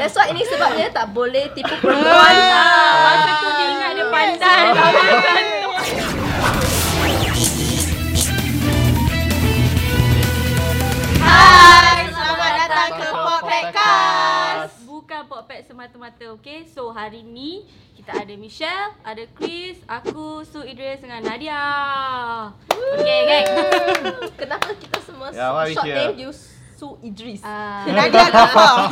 That's why ini sebabnya tak boleh tipu perempuan. Ah, masa tu dia ingat dia pandai. Hai, selamat datang ke Podcast. Bukan Popet semata-mata, okay? So, hari ni kita ada Michelle, ada Chris, aku, Su Idris dengan Nadia. Okay, geng. Kenapa kita semua Yeah, we short name you Su Idris? Uh, Nadia Gafar.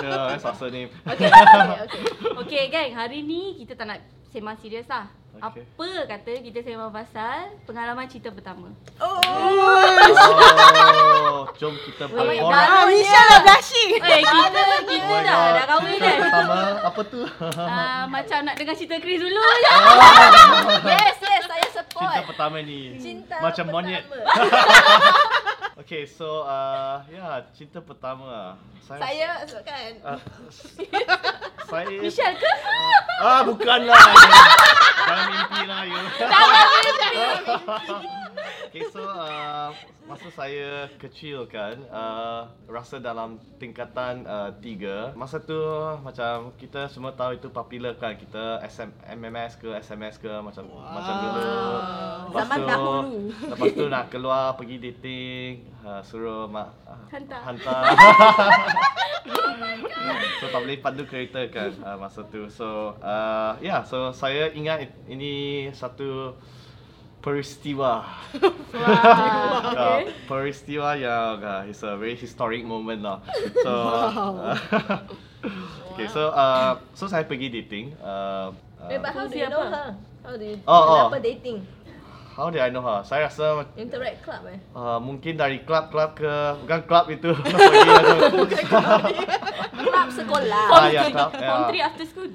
Yeah, that's also name. Okay, okay, okay. okay, geng. Hari ni kita tak nak sembang serius lah. Okay. Apa kata kita sembang pasal pengalaman cinta pertama? Oh, Oh, jom kita Oh my berborak. God. ah, Michelle dah blushing. Eh, kita kita Oh dah God. dah kahwin kan? Pertama, apa tu? Ah, macam nak dengar cerita Chris dulu je. Yes, yes, saya support. Cinta pertama ni. Cinta Macam pertama. monyet. Okay, so uh, yeah, cinta pertama. Saya kan. Uh, saya Michelle ke? Ah, bukanlah. Jangan mimpi lah you. so uh, masa saya kecil kan, uh, rasa dalam tingkatan uh, tiga, masa tu macam kita semua tahu itu popular kan, kita SM, MMS ke SMS ke macam macam dulu. Lepas Zaman tu, dahulu. Lepas tu nak keluar pergi dating, uh, suruh mak uh, Hantar. hantar. so tak boleh pandu kereta kan uh, masa tu. So uh, yeah, so saya ingat ini satu peristiwa. Wah, Uh, okay. peristiwa yang uh, is a very historic moment lah. So uh, okay, so uh, so saya pergi dating. Uh, uh, Eh, but how do you Siapa? know her? How do you, Oh, oh. dating? how did I know her? Saya rasa Interact club eh? uh, mungkin dari club-club ke bukan club itu. pergi aku. Club sekolah. Form Ah, ya, 3 club, form ya. 3 after school.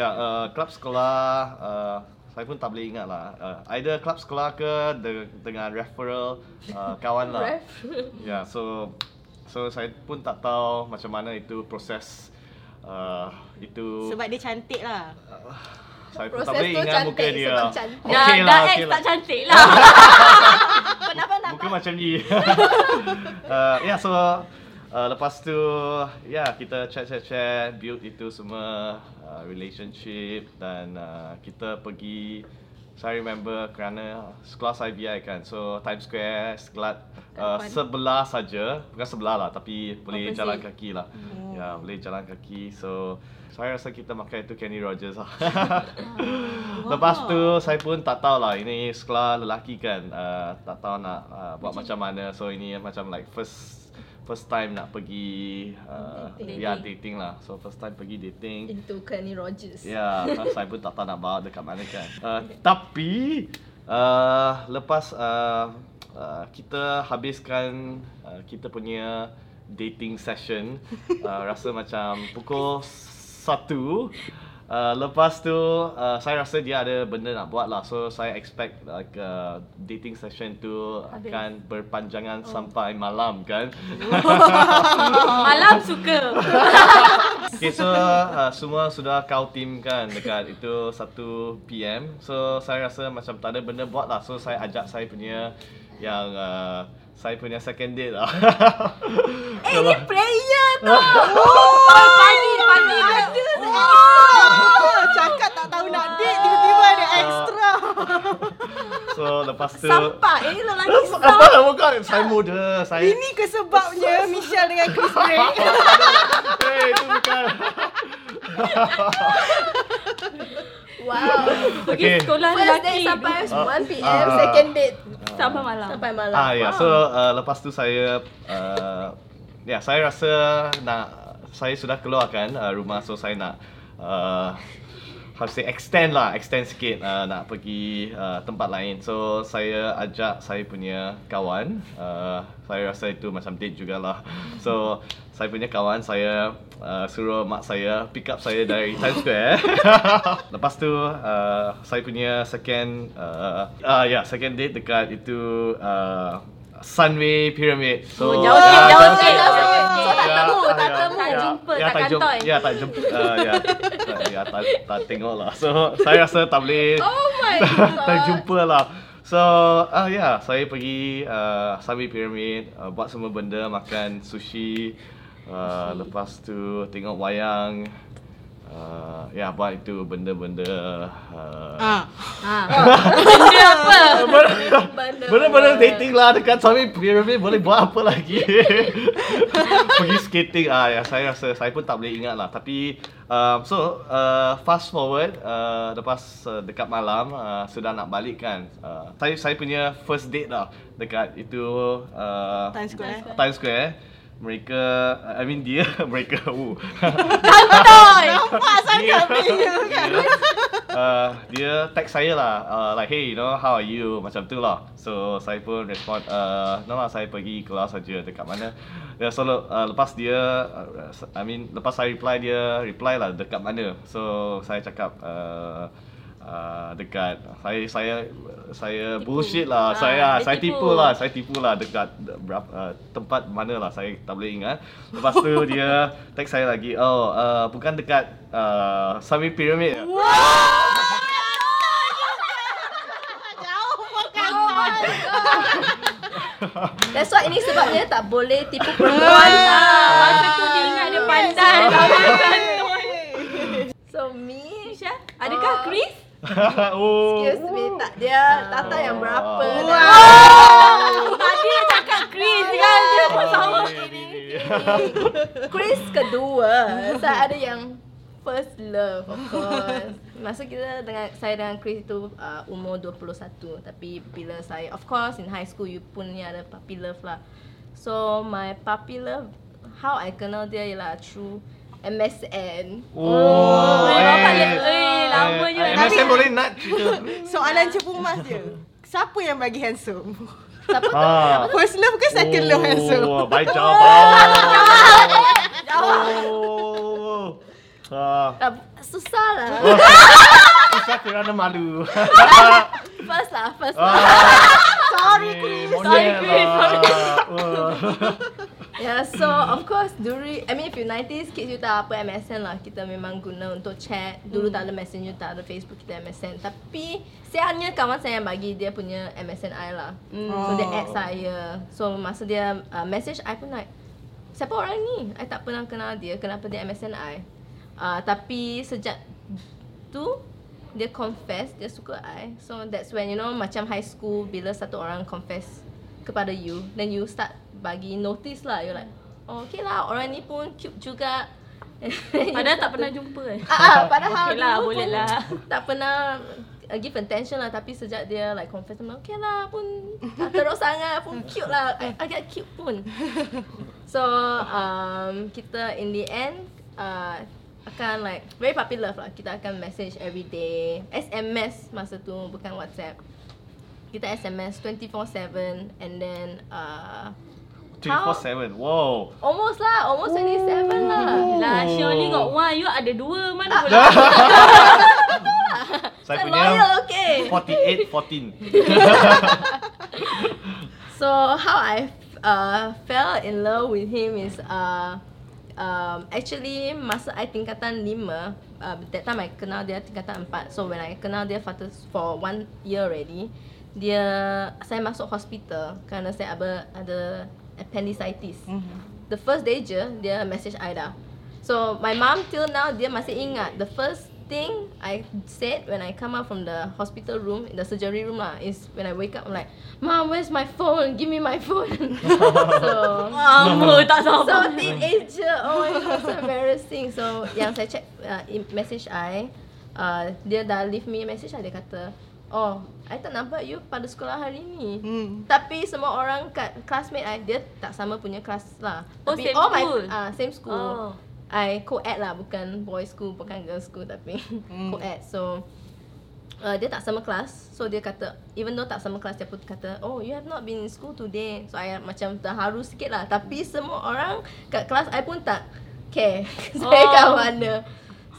ya, uh, klub sekolah uh, saya pun tak boleh ingat lah. Uh, either klub sekolah ke de- dengan referral uh, kawan lah. Ref. Ya, so so saya pun tak tahu macam mana itu proses uh, itu Sebab dia cantik lah. saya pun proses tak boleh ingat muka dia. sebab cantik. Dah, dah lah, ex okey tak lah. cantik lah. Kenapa nak? Muka macam ni. uh, ya, yeah, so uh, lepas tu ya yeah, kita chat chat chat build itu semua uh, relationship dan uh, kita pergi saya remember kerana sekolah saya BI kan so Times Square sekelat uh, sebelah saja. Bukan sebelah lah tapi boleh Opposite. jalan kaki lah. Ya yeah, boleh jalan kaki. So saya rasa kita makan itu Kenny Rogers lah. Lepas tu saya pun tak tahu lah ini sekolah lelaki kan uh, tak tahu nak uh, buat macam mana. So ini macam like first first time nak pergi uh, Dating. ya dating lah so first time pergi dating Into Kenny Rogers. ya saya pun tak tahu nak bawa dekat mana kan uh, tapi uh, lepas uh, uh, kita habiskan uh, kita punya dating session uh, rasa macam pukul satu Uh, lepas tu uh, saya rasa dia ada benda nak buat lah so saya expect like uh, dating session tu Habis. akan berpanjangan oh. sampai malam kan Malam suka. Okay, so uh, semua sudah kau team kan dekat itu 1 PM. So saya rasa macam tak ada benda buat lah. So saya ajak saya punya yang uh, saya punya second date lah. Eh, ni player tu. Oh, funny, funny. Oh, cakap tak tahu nak date, tiba-tiba ada extra. so lepas tu Sampah. Ini lelaki apa bukan saya muda. Saya Ini ke sebabnya Michelle dengan Chris break. hey, itu bukan. Wow. Pergi Okay. sekolah First lelaki. date sampai 1 PM, Ah. second date Sampai malam. sampai malam. Ah ya, Wow. so uh, lepas tu saya uh, ya saya rasa nak saya sudah keluarkan uh, rumah so saya nak uh, how to say extend lah, extend sikit uh, nak pergi uh, tempat lain. So saya ajak saya punya kawan, uh, saya rasa itu macam date jugalah. So saya punya kawan saya uh, suruh mak saya pick up saya dari Times Square. Lepas tu uh, saya punya second uh, uh, ya yeah, second date dekat itu uh, Sunway Pyramid. So Oh, jauh sikit, ah, jauh sikit, jauh sikit. Ya, So, tak ya, temu, tak ya, temu. Tak ya, jumpa ya, kat tak jumpa, kantoi. Ya, tak jumpa. Uh, ya, tak, ya, tak, tak tengok lah. So, saya rasa tak boleh Oh my god. terjumpa lah. So, ah uh, ya, yeah, saya pergi uh, Sunway Pyramid, uh, buat semua benda, makan sushi. Uh, lepas tu tengok wayang. Uh, ya buat itu benda-benda uh, Ah. Ha. Benda apa? Benda-benda dating lah dekat suami pyramid boleh buat apa lagi Pergi skating ah ya saya rasa saya pun tak boleh ingat lah tapi um, so uh, fast forward uh, lepas uh, dekat malam uh, sudah nak balik kan uh, saya saya punya first date lah dekat itu uh, Times Square. Times Square mereka I mean dia mereka uh. Nampak sangat beza kan? dia, uh, dia text saya lah uh, like hey you know how are you? Macam tu lah. So saya pun respond uh, no lah saya pergi keluar saja dekat mana. Dia selalu uh, lepas dia uh, I mean lepas saya reply dia reply lah dekat mana. So saya cakap uh, Uh, dekat saya saya saya Tipu. bullshit lah Ah, saya saya tipu. tipu lah saya tipu lah dekat berapa uh, tempat mana lah saya tak boleh ingat lepas tu dia text saya lagi oh uh, bukan dekat uh, Sami Pyramid Jauh makan. That's why ini sebabnya tak boleh tipu perempuan Ah, lah. Masa tu dia ingat dia pandai. So me, Misha, adakah Ah. Chris? oh excuse me, tak dia Tata yang berapa? Oh. dah. Tadi dia cakap Chris kan dia pun sama. Chris kedua. Saya ada yang first love of course. Masa kita dengan saya dengan Chris tu uh, umur 21 tapi bila saya of course in high school you pun ni ada puppy love lah. So my puppy love how I kenal dia ialah through MSN. Oh, Eh, bapak dia- eh, lamanya. Eh, MSN boleh nak cerita. Soalan cepu mas je. Siapa yang bagi handsome? Siapa tu? Ah. First love ke second love handsome? Oh, baik jawapan. Oh. Ah, Ah, susah lah. susah kerana malu. First lah, first lah. Ah, Sorry, eh, Chris. monyet Chris, sorry. Yeah, so of course during I mean if you 90s kids you tak apa MSN lah kita memang guna untuk chat. Dulu tak ada Messenger, tak ada Facebook, kita MSN. Tapi sialnya kawan saya yang bagi dia punya MSN I lah. So dia Oh. add saya. So masa dia uh, message I pun like siapa orang ni? I tak pernah kenal dia. Kenapa dia MSN I? Uh, tapi sejak tu dia confess dia suka I. So that's when you know macam high school bila satu orang confess kepada you then you start bagi notice lah. You're like oh, okay lah orang ni pun cute juga. Padahal tak pernah jumpa eh. ah, ah, padahal Okey lah, boleh lah. tak pernah uh, give attention lah. Tapi sejak dia like confess like, okay lah pun tak teruk sangat pun cute lah. Ag- agak cute pun. So um, kita in the end uh, akan like very puppy love lah. Kita akan message every day. SMS masa tu bukan WhatsApp. Kita SMS 24/7 and then uh, 24/7. Wow. almost lah almost 27 lah Lah, she only got one. You ada dua. Mana boleh? Saya Saya punya loyal okay 48 14. So how I uh, fell in love with him is uh, um, actually masa I tingkatan 5 uh, that time I kenal dia tingkatan 4 so when I kenal dia for, for one year already dia saya masuk hospital kerana saya ada ada appendicitis. The first day je dia message I dah. So my mom till now dia masih ingat the first thing I said when I come out from the hospital room, in the surgery room lah, is when I wake up, I'm like, Mom, where's my phone? Give me my phone. so, Lama tak so teenager, oh my god, so embarrassing. So, yang saya check uh, message I, uh, dia dah leave me message lah, dia kata, Oh, I tak nampak you pada sekolah hari ni. Hmm. Tapi semua orang kat classmate I, dia tak sama punya kelas lah. Oh, Tapi same all my school? ah same school. Oh. I co-ed lah bukan boys school bukan girls school tapi Hmm. co-ed so uh, dia tak sama kelas so dia kata even though tak sama kelas dia pun kata oh you have not been in school today so I macam terharu sikit lah tapi semua orang kat kelas I pun tak care saya kat Oh. mana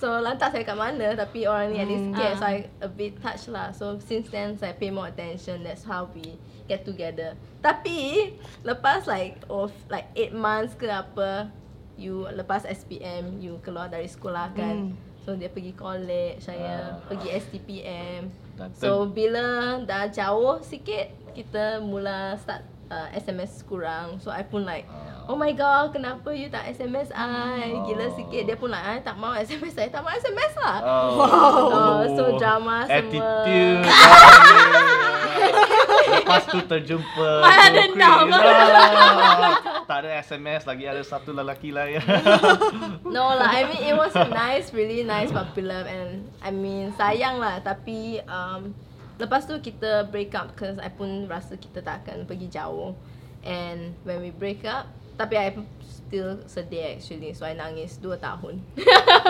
So lantas saya kat mana tapi orang ni at least Hmm. care Ah. so I a bit touched lah So since then saya pay more attention that's how we get together Tapi lepas like of like 8 months ke apa You lepas SPM you keluar dari sekolah kan Hmm. So dia pergi college saya Ah. pergi STPM So bila dah jauh sikit kita mula start uh, SMS kurang. So I pun like Oh my god, kenapa you tak SMS I? Gila sikit. Dia pun like, I tak mau SMS saya. Tak mau SMS lah. Oh, Oh, so drama semua. Attitude. Lepas tu terjumpa Malah Go dendam. Ah, Tak ada SMS lagi ada satu lelaki lah ya. No lah, I mean it was nice, really nice popular and I mean sayang lah tapi um, lepas tu kita break up because I pun rasa kita tak akan pergi jauh. And when we break up tapi I still sedih actually so I nangis 2 tahun.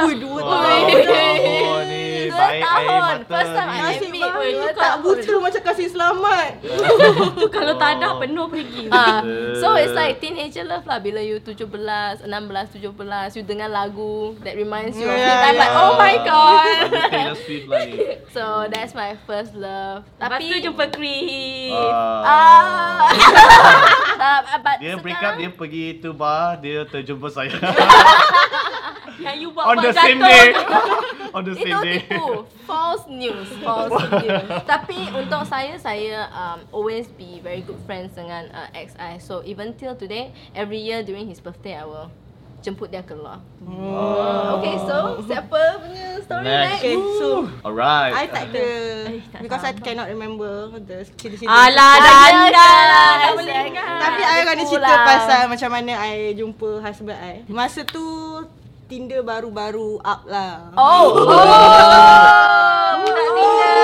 Ui, dua Oh, tahun. oh, ni Dua baik tahun. First time I admit, baik dua tak buta macam kasih selamat. Tu kalau tak ada penuh pergi. Ah, so it's like teenager love lah bila you 17, 16, 17 you dengar lagu that reminds you of Yeah. I'm like, yeah. oh my god. Lah ni. so that's my first love. Lepas Tapi tu jumpa Chris. Ah. Ah, uh, but Dia break up, dia pergi tu bar, dia terjumpa saya. Yang you buat On the same day. On the Itu same day. tipu False news False news Tapi untuk saya Saya um, always be very good friends Dengan uh, ex I So even till today Every year during his birthday I will Jemput dia keluar Oh. Okay so Siapa punya story Next. next? Okay, so Alright. I tak ada Eh, because I cannot remember the cerita-cerita. Alah, Ada dah kan? Tak boleh ingat. Tapi I akan cerita lah. pasal macam mana I jumpa husband I. Masa tu Tinder baru-baru up lah. Oh Oh Budak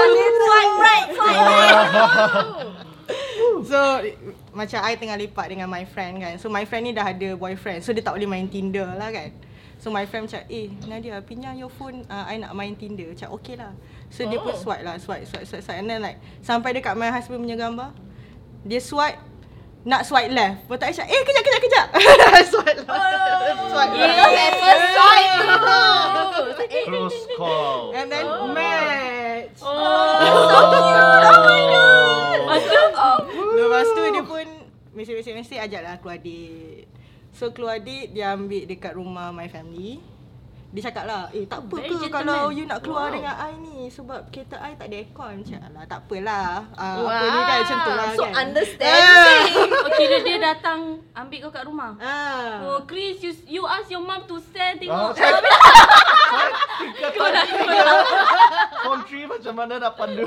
Tinder Swipe right Swipe right So macam I tengah lepak dengan my friend kan. So my friend ni dah ada boyfriend. So dia tak boleh main Tinder lah kan. So my friend macam, eh Nadia pinjam your phone, uh, I nak main Tinder. Macam okay lah. So dia pun Oh. swipe lah, swipe, swipe, swipe, swipe. And then like, sampai dekat my husband punya gambar. Dia swipe, nak swipe left. Lepas tu macam, eh kejap, kejap, kejap. swipe left. swipe left. Okay first swipe Close call. And then Oh. match. Mesej-mesej-mesej ajak lah keluar date. So keluar date dia ambil dekat rumah my family. Dia cakap lah, eh tak apa Very ke gentleman. kalau you nak keluar Wow. dengan I ni sebab kereta I tak ada aircon. Macam lah tak apalah. Uh, Wow Apa ni kan macam tu lah So kan. understanding Oh, kira dia datang ambil kau kat rumah. Ah. Oh, Chris, you you ask your mom to send Ah, tengok. saya- Kau. Form 3 macam mana nak pandu?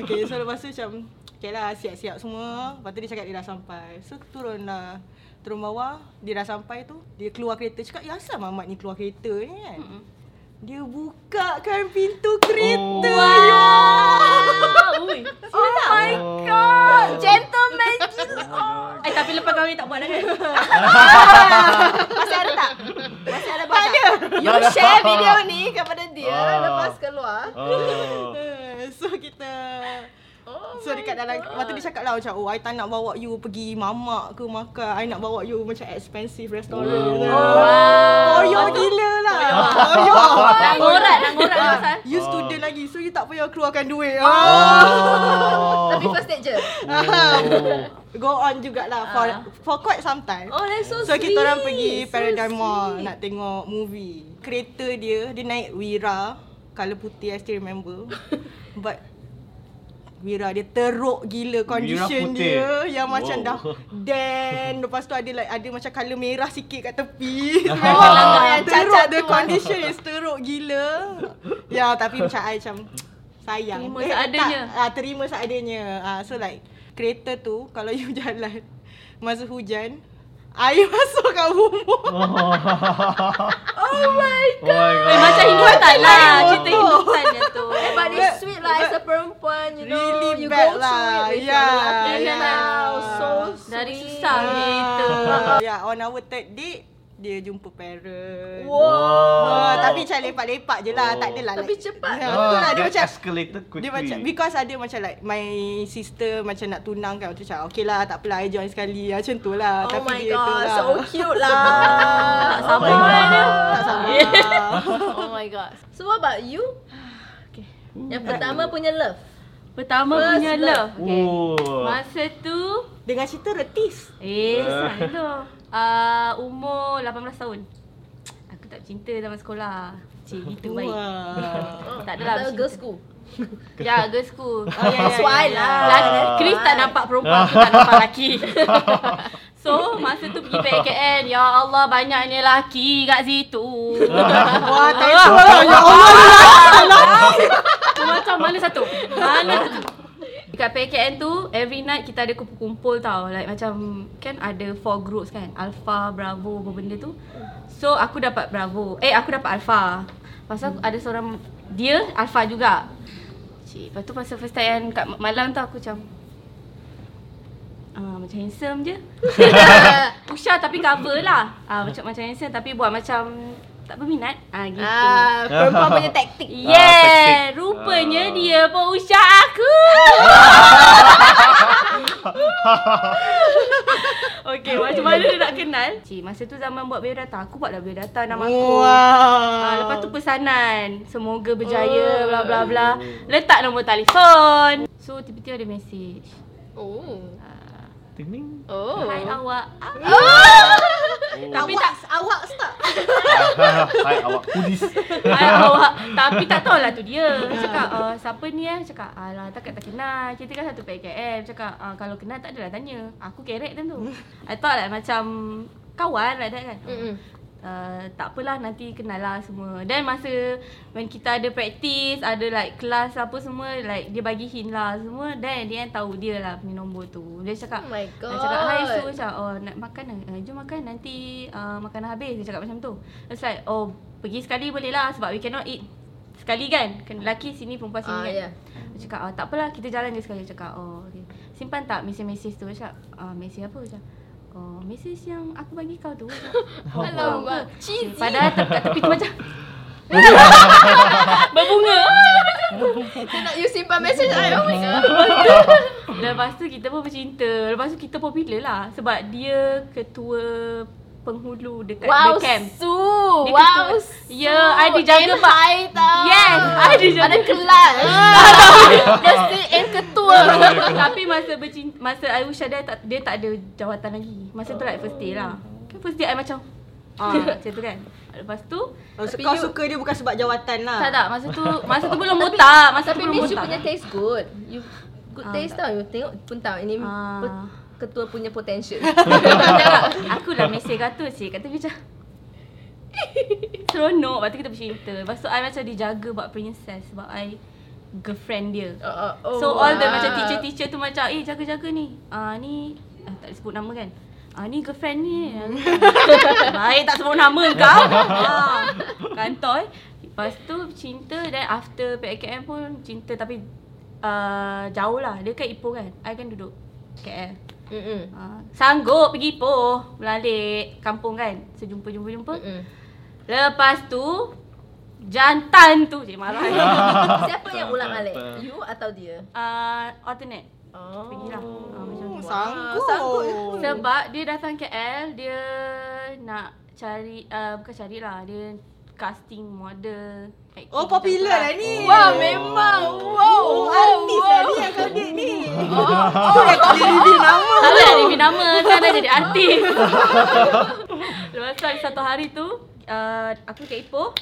Okay so lepas tu macam Okay lah siap-siap semua Lepas tu dia cakap dia dah sampai So turun lah Turun bawah Dia dah sampai tu Dia keluar kereta Cakap ya asal mamat ni keluar kereta ni kan Mm-mm. Dia buka kan pintu kereta Oh. ya. Ui. Oh my Oh. god Gentleman gila Eh tapi lepas kahwin tak buat dah kan? Masih ada tak? Masih ada tak ada You share video ni kepada dia Ah. Lepas keluar Oh. So kita Oh So dekat dalam Lepas tu dia cakap lah macam Oh I tak nak bawa you pergi mamak ke makan I nak bawa you macam expensive restaurant Oh. Oh yo gila lah Oh yo Nak ngorat, nak ngorat Ah, pasal. You student lagi So you tak payah keluarkan duit Oh. Tapi first date je Oh. Go on jugalah for Ah. for quite some time. Oh that's so, So sweet kita orang pergi So Paradigm Mall sweet. nak tengok movie. Kereta dia dia naik Wira, color putih I still remember. But Wira dia teruk gila condition dia yang macam Wow. dah dan lepas tu ada like ada macam color merah sikit kat tepi. Oh, Memang yang teruk cacat the condition is teruk gila. ya tapi macam I macam sayang. Terima seadanya. Tak, ah, terima seadanya. Ah, so like kereta tu kalau you jalan masa hujan air masuk kat rumah. Oh my Oh my god. Eh, macam Hindustan lah. Macam Cerita. Hindustan je tu. Eh, but it's sweet lah as a perempuan, you know. Really you bad go through lah. it with Yeah, your lelaki yeah. now. So Dari susah gitu. ya, on our third date dia jumpa parent. Wow. Ah, tapi macam lepak-lepak je lah, Oh. tak adalah Tapi like, cepat. Ya, Ah, betul lah dia macam escalated quickly. Dia macam because ada macam like my sister macam nak tunang kan tu macam okay lah tak apalah I join sekali macam tu lah Oh tapi my dia tu god, lah. so cute lah. Tak sabar Oh my dia. God. tak sama. oh my god. So what about you? Okay. Yang pertama punya love. Pertama First punya love. love. Okay. Oh. Masa tu Dengan cerita retis. Eh, salah. Uh, umur 18 tahun. Aku tak cinta zaman sekolah. Cik, gitu baik. Tak adalah Atau bercinta. girls school. Ya, girls school. Oh, ya, ya, That's why ya, ya. lah. Laki, Chris tak nampak perempuan, aku tak nampak lelaki. So, masa tu pergi PKN, ya Allah banyaknya lelaki kat situ. Wah, tak Ah. Ya Allah. Aku macam mana satu? Mana satu? Dekat PKN tu, every night kita ada kumpul-kumpul tau. Like macam, kan ada four groups kan. Alpha, Bravo, apa benda tu. So, aku dapat Bravo. Eh, aku dapat Alpha. Pasal ada seorang, dia Alpha juga. Cik, lepas tu masa first time kat malam tu aku macam, Ah, macam handsome je. Usha tapi cover lah. Ah, macam macam handsome tapi buat macam tak berminat. Ah, gitu. Ah, perempuan punya taktik. Yeah, taktik. rupanya Ah. dia pun usah aku. okay, macam mana dia nak kenal? Cik, masa tu zaman buat biodata, aku buatlah biodata nama aku. Ah, lepas tu pesanan, semoga berjaya, bla bla bla. Letak nombor telefon. So, tiba-tiba ada message. Oh. Ah, Ting ting. Oh. Hai awak. Ah, Tapi tak awak start. Hai awak kudis. Hai awak Tapi tak tahulah tu dia Cakap uh, siapa ni eh Cakap alah takkan tak kenal Kita kan satu PKM Cakap uh, kalau kenal tak adalah tanya Aku kerek time tu I thought like macam Kawan like that kan Mm-mm. Uh, Tak apalah nanti kenal lah semua Dan masa When kita ada practice Ada like kelas apa semua Like dia bagi hint lah semua Dan dia tahu dia lah punya nombor tu Dia cakap Oh my dia god. cakap hi Su cakap oh nak makan uh, jom makan nanti uh, makanan habis dia cakap macam tu. It's like oh pergi sekali boleh lah sebab we cannot eat sekali kan. Kan lelaki sini perempuan sini Ah, kan. ya. Dia cakap oh tak apalah kita jalan je sekali Dia cakap oh okay. Simpan tak mesej-mesej tu Dia cakap ah, mesej apa Dia cakap Oh, mesej yang aku bagi kau tu. Alamak, cheesy. Padahal kat tepi tu macam Berbunga Dia nak you simpan message I. Oh my god. Lepas tu kita pun bercinta Lepas tu kita popular lah Sebab dia ketua penghulu dekat Wow, the camp Su. Dia Wow. ketua- Su. Ya, I dijaga pak- tau. Yes, I dijaga. Pada kelas. Mesti aim ketua. Tapi masa bercinta Masa I Usha dia tak, dia tak ada jawatan lagi Masa tu like first day lah Kan first day I macam Ah, macam tu kan Lepas tu Oh, Tapi kau you- suka dia bukan sebab jawatan lah. Tak tak, masa tu Masa tu belum botak Masa tu Tapi belum you botak punya taste good. You good Ah, taste tak. tau. You tengok pun tahu ini Ah. Ketua punya potential. Aku dah mesej kata cik Kata dia macam Seronok. Lepas tu kita bercinta Lepas tu I macam dijaga buat princess. Sebab I Girlfriend dia. Oh, oh, So all the wow. macam teacher-teacher tu macam Eh jaga-jaga ni. Ah ni ah, Tak sebut nama kan. Ah ni girlfriend ni. Baik tak sebut nama kau. Ah, Kantoi. Lepas tu cinta Dan after PKM pun Cinta. Tapi uh, Jauh lah. Dia kan Ipoh kan. I kan duduk KL Mm-mm. Ah, Sanggup pergi Ipoh Balik kampung kan Sejumpa-jumpa-jumpa Mm-mm. Lepas tu Jantan tu Cik marah Siapa yang ulang alik? You atau dia? uh, Alternate Oh. Pergilah ah, macam tu. Oh, sanggup. sanggup. Sebab dia datang KL Dia nak cari uh, Bukan carilah Dia casting model acting Oh, popular lah ni. Wah, memang. Wow. Oh, artis lah ni yang kau date ni. Oh, Oh, yang kau dia reveal nama. Tak nak review nama Kan dah jadi artis. Lepas tu satu hari tu uh, Aku kat Ipoh.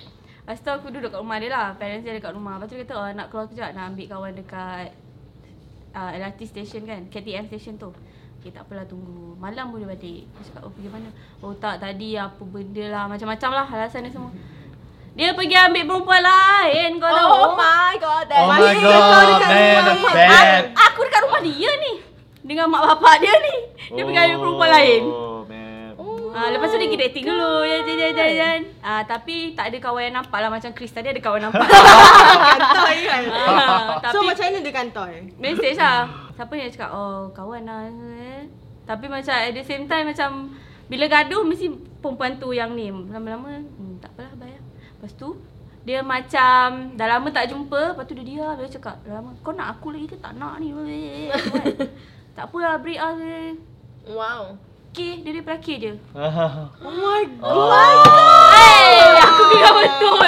Lepas tu aku duduk kat rumah dia lah. Parents dia dekat rumah. Lepas tu dia kata oh, nak keluar kejap Nak ambil kawan dekat uh, LRT station kan? KTM station tu. Okay tak apalah tunggu. Malam boleh balik. Dia cakap oh pergi mana? Oh tak tadi apa benda lah. Macam-macam lah alasan dia semua Dia pergi ambil perempuan lain Kau tahu Oh my god. That Oh my god, man, that's bad. Aku dekat rumah dia ni Dengan mak bapak dia ni Dia pergi ambil perempuan lain Oh, man. Ah, lepas tu dia pergi dating dulu Jalan jalan jalan jalan ah, Tapi tak ada kawan yang nampak lah Macam Chris tadi ada kawan nampak Kantoi kan. ah, So, Tapi macam mana dia kantoi? Message lah Siapa yang cakap Oh kawan lah eh. Tapi macam at the same time Macam Bila gaduh mesti Perempuan tu yang ni Lama-lama hmm, Tak apalah bayar Lepas tu Dia macam Dah lama tak jumpa Lepas tu dia diam Dia cakap Dah lama Kau nak aku lagi ke tak nak ni Tak apalah break eh. Wow. Okay Dia daripada K je Oh my Oh. Hey, aku bilang betul.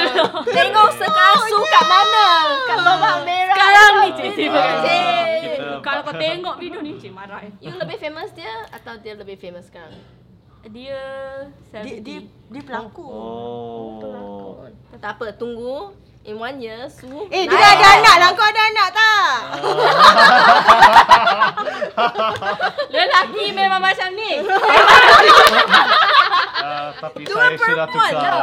Tengok sekarang Su kat mana? Kat lubang merah. Sekarang ni cik cik Ah, pakai. kita- Kalau kau tengok video ni cik marah. eh. You lebih famous dia atau dia lebih famous sekarang? Dia Dia dia, celebrity. dia pelakon. Oh. Tak apa, tunggu. In one year, Su. Eh, dia ada anak lah. Kau ada anak tak? Lelaki memang macam ni. Ah, tapi Dua saya sudah perempuan tukar.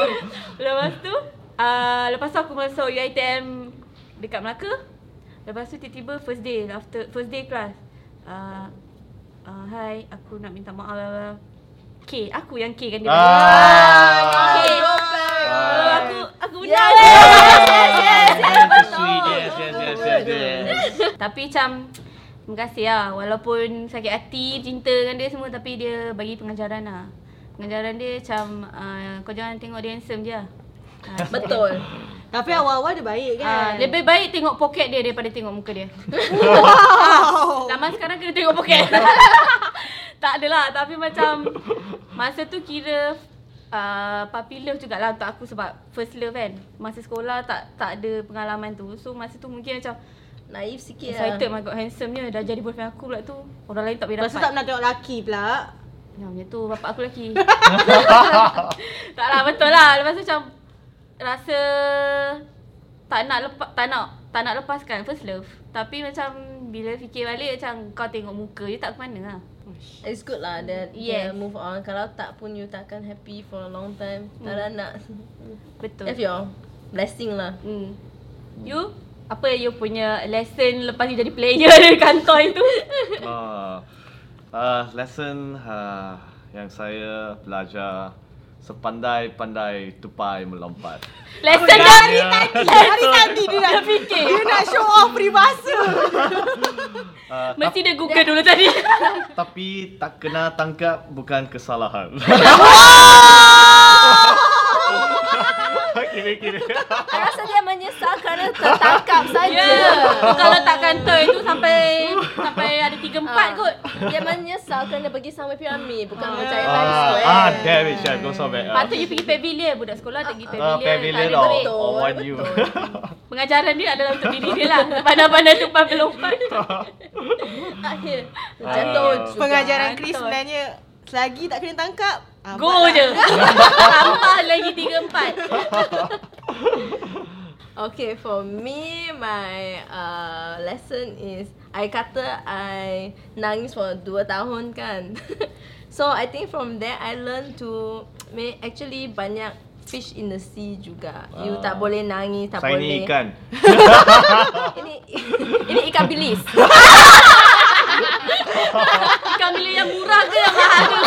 Lepas tu uh, Lepas tu aku masuk UiTM Dekat Melaka Lepas tu tiba-tiba first day After first day class uh, uh, Hai Aku nak minta maaf blah. K Aku yang K kan dia Ah. K Ah. Aku Aku Yes, benar yes, yes, yes, yes, Sweet, yes, yes, yes, yes, yes. Tapi macam Terima kasih lah Walaupun sakit hati Cinta dengan dia semua Tapi dia bagi pengajaran lah Pengajaran dia macam uh, Kau jangan tengok dia handsome je lah Ah, Betul. Tapi awal-awal dia baik Ah, kan? lebih baik tengok poket dia daripada tengok muka dia. Wow. Zaman sekarang kena tengok poket. tak adalah tapi macam masa tu kira uh, puppy love jugalah untuk aku sebab first love kan. Masa sekolah tak tak ada pengalaman tu. So masa tu mungkin macam Naif sikit excited lah. my god handsome-nya dah jadi boyfriend aku pula tu. Orang lain tak boleh Lepas dapat. tak pernah tengok lelaki pula. Ya macam tu bapak aku lelaki. tak lah betul lah. Lepas tu macam rasa tak nak lepas tak nak tak nak lepaskan first love. Tapi macam bila fikir balik macam kau tengok muka je tak ke mana lah. It's good lah that Yes. yeah. move on. Kalau tak pun you takkan happy for a long time. Tak ada nak. Betul. Have your blessing lah. Hmm. You apa you punya lesson lepas you jadi player di kantor itu? Ah, ah, lesson ah, yang saya belajar sepandai-pandai tupai melompat. lesson Dari dari tadi, dari tadi dia nak fikir. Dia nak show off peribahasa. Ah, Mesti dia google dulu tadi. tapi tak kena tangkap bukan kesalahan. Kira-kira. I rasa dia menyesal kerana tertangkap saja. Ya. Yeah. Kalau tak kantor itu sampai sampai ada 3 4 Ah, kot. Dia menyesal kerana pergi sampai piramid bukan percaya Ah, Times Square. ah, damn it, Chef. Go so bad. Ah. Patut you pergi pavilion Budak sekolah tak pergi Ah, pavilion, pavilion tak ada or, break. betul, or one you. betul. Pengajaran dia adalah untuk diri dia lah Pandai-pandai tumpah pelompat Akhir juga. Pengajaran Chris sebenarnya selagi tak kena tangkap, ah, Go buat je lah. Tambah lagi 3 4 Okay, for me, my uh, lesson is I kata I nangis for 2 tahun kan. so I think from there I learn to may actually banyak fish in the sea juga. You tak Ah. boleh nangis, tak Saya boleh. ni ikan. ini ini ikan bilis. Ikan bilik yang murah ke yang mahal tu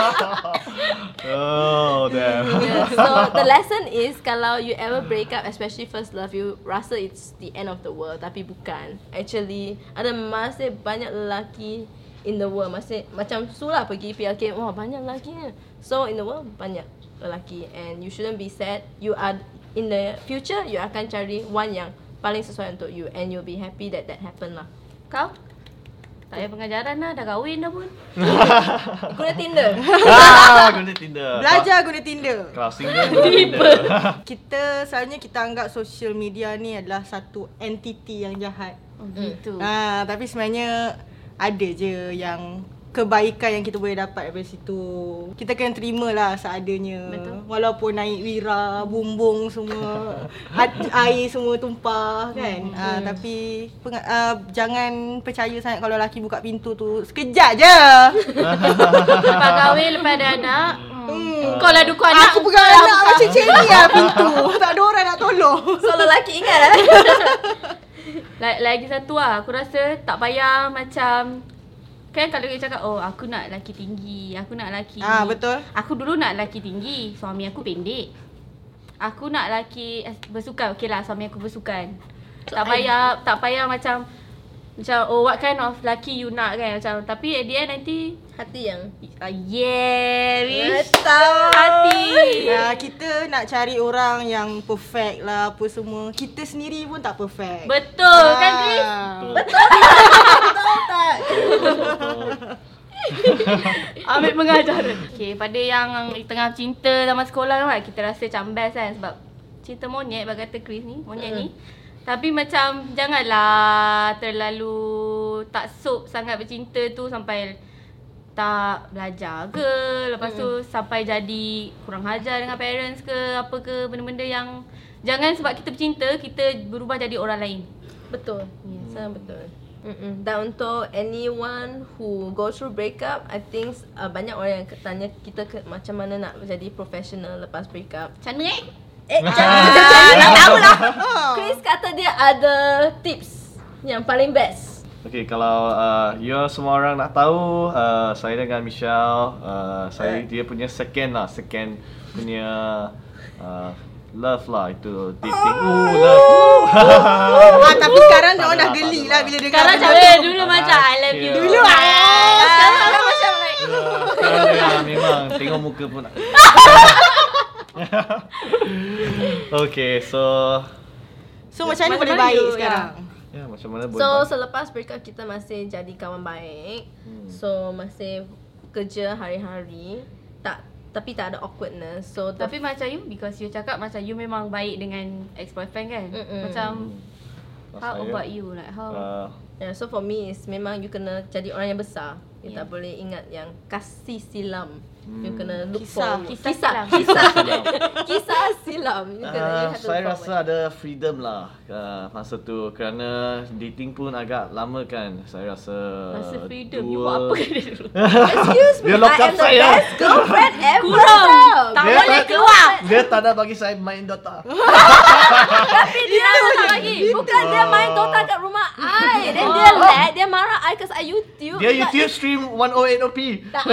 Oh, damn. Yeah, so the lesson is kalau you ever break up especially first love you rasa it's the end of the world tapi bukan. Actually ada masih banyak lelaki in the world masih macam Sula pergi PLK wah banyak lelakinya. So in the world banyak lelaki and you shouldn't be sad. You are in the future you akan cari one yang paling sesuai untuk you and you'll be happy that that happened lah. Kau? Tak payah pengajaran lah Dah kahwin dah pun Guna Tinder. ah, guna Tinder. Belajar guna Tinder. Kalau single guna Tinder. Kita selalunya kita anggap social media ni adalah satu entiti yang jahat. Oh gitu Ah, tapi sebenarnya ada je yang kebaikan yang kita boleh dapat daripada situ. Kita kena terima lah seadanya. Betul. Walaupun naik wira, bumbung semua, hati, air semua tumpah kan. Ah, tapi penga- ah, jangan percaya sangat kalau lelaki buka pintu tu sekejap je. Lepas kahwin Lepas ada anak hmm. Kau lah dukung anak Aku pegang anak macam ceri lah pintu. tak ada orang nak tolong. So lelaki ingat lah. La- Lagi satu lah Aku rasa tak payah macam Kan kalau dia cakap Oh aku nak lelaki tinggi Aku nak lelaki Ah, betul. Aku dulu nak lelaki tinggi Suami aku pendek Aku nak lelaki eh, bersukan Okay lah suami aku bersukan So, Tak I- payah Tak payah macam Macam oh what kind of lelaki you nak kan Macam Tapi at the end nanti Hati yang uh, Yeah Wish. Hati Ah, kita nak cari orang yang perfect lah apa semua. Kita sendiri pun tak perfect. Betul kan Chris Betul. Betul tak? Ambil pengajaran Okay pada yang tengah cinta zaman sekolah kan Kita rasa macam best kan Sebab cinta monyet bagi kata Chris ni Monyet ni Tapi macam janganlah terlalu tak sok sangat bercinta tu sampai tak belajar ke Lepas tu sampai jadi kurang hajar dengan parents ke Apa ke benda-benda yang Jangan sebab kita bercinta kita berubah jadi orang lain Betul. Ya, sangat betul. Mm-mm. Dan untuk anyone who go through breakup, I think uh, banyak orang yang tanya kita ke, macam mana nak jadi professional lepas breakup. Macam mana eh? Eh, jangan jangan nak tahu lah. Kata dia ada tips yang paling best. Okay, kalau uh, you semua orang nak tahu, uh, saya dengan Michelle, uh, saya dia punya second lah, second punya uh, love lah itu dating. Oh, love. ah, tapi sekarang dia orang dah geli lah bila dengar Sekarang benda macam eh, dulu macam I love you. Dulu, ah, Sekarang orang macam like Sekarang dia lah, memang. Tengok muka pun. Okay, so So macam mana Macam boleh mana baik you, sekarang? ya macam mana boleh So buat? selepas breakup kita masih jadi kawan baik. So masih kerja hari-hari. Tak tapi tak ada awkwardness. So the Tapi macam you Because you cakap macam you memang baik dengan ex-boyfriend kan Mm-mm. Macam Kalau How saya, about you like how Uh, Yeah, so for me is memang you kena jadi orang yang besar. You Yeah. tak boleh ingat yang kasih silam. You Hmm. kena look Kisah. forward. Kisah kisah, silam. kisah, kisah silam. You kena you Uh, have to saya rasa forward. ada freedom lah uh, masa tu kerana dating pun agak lama kan. Saya rasa Rasa freedom dua... You buat apa kan dulu Excuse me, Dia lock up saya. best girlfriend ever. Kurang. Tak Dia boleh tak- keluar Dia tak nak bagi saya main Dota. Tapi dia tak lagi Bukan dia main Dota kat rumah I. Then Oh. dia let, dia marah I cause I YouTube. Dia YouTube stream 108OP. Tak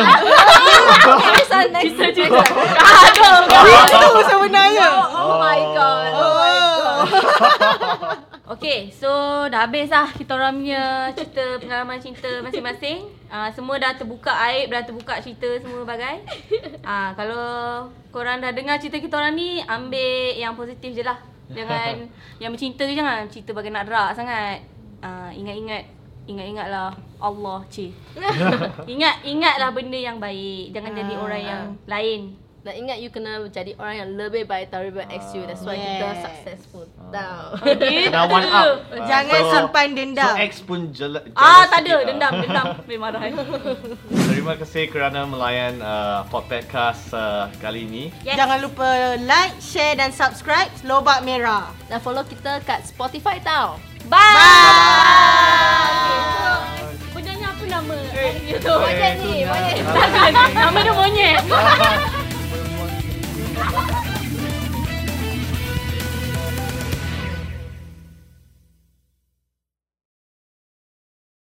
Okay, next one, next one, next one. Aduh Itu sebenarnya. Oh my god. Oh my god. Okay, so dah habis lah kita orang punya cerita pengalaman cinta masing-masing. Uh, semua dah terbuka aib, dah terbuka cerita semua bagai. Uh, kalau korang dah dengar cerita kita orang ni, ambil yang positif je lah. Jangan yang bercinta tu jangan cerita bagi nak derak sangat. Uh, ingat-ingat, ingat-ingatlah Allah cik. Ingat, ingatlah benda yang baik. Jangan jadi Ah, orang yang lain. Dan ingat you kena jadi orang yang lebih baik daripada ex you. That's why kita Yes. successful. Tahu. Gitu. Dah one up. Uh, Jangan so- simpan dendam. So ex pun jela, Ah, tak ada. lah. Dendam, dendam. Memang marah. Terima kasih kerana melayan uh, podcast uh, kali ini. Yes. Jangan lupa like, share dan subscribe Lobak Merah. Dan follow kita kat Spotify tau. Bye. Bye. Okay, so, apa nama eh, tu? Monyet ni. Monyet. Nama dia Monyet.